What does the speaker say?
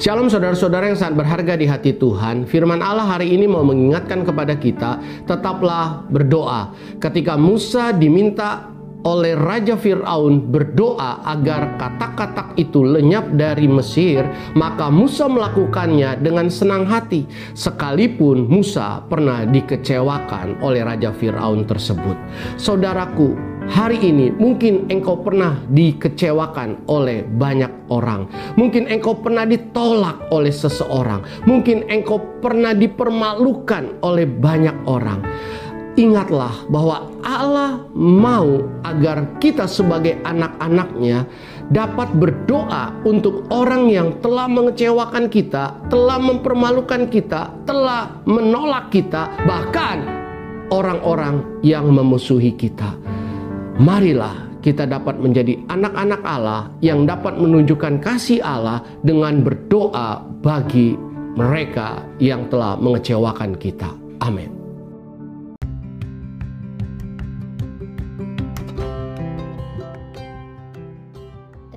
Shalom saudara-saudara yang sangat berharga di hati Tuhan. Firman Allah hari ini mau mengingatkan kepada kita, tetaplah berdoa. Ketika Musa diminta oleh Raja Fir'aun berdoa agar katak-katak itu lenyap dari Mesir, maka Musa melakukannya dengan senang hati, sekalipun Musa pernah dikecewakan oleh Raja Fir'aun tersebut. Saudaraku, hari ini mungkin engkau pernah dikecewakan oleh banyak orang. Mungkin engkau pernah ditolak oleh seseorang. Mungkin engkau pernah dipermalukan oleh banyak orang. Ingatlah bahwa Allah mau agar kita sebagai anak-anaknya dapat berdoa untuk orang yang telah mengecewakan kita, telah mempermalukan kita, telah menolak kita, bahkan orang-orang yang memusuhi kita. Marilah kita dapat menjadi anak-anak Allah yang dapat menunjukkan kasih Allah dengan berdoa bagi mereka yang telah mengecewakan kita. Amin.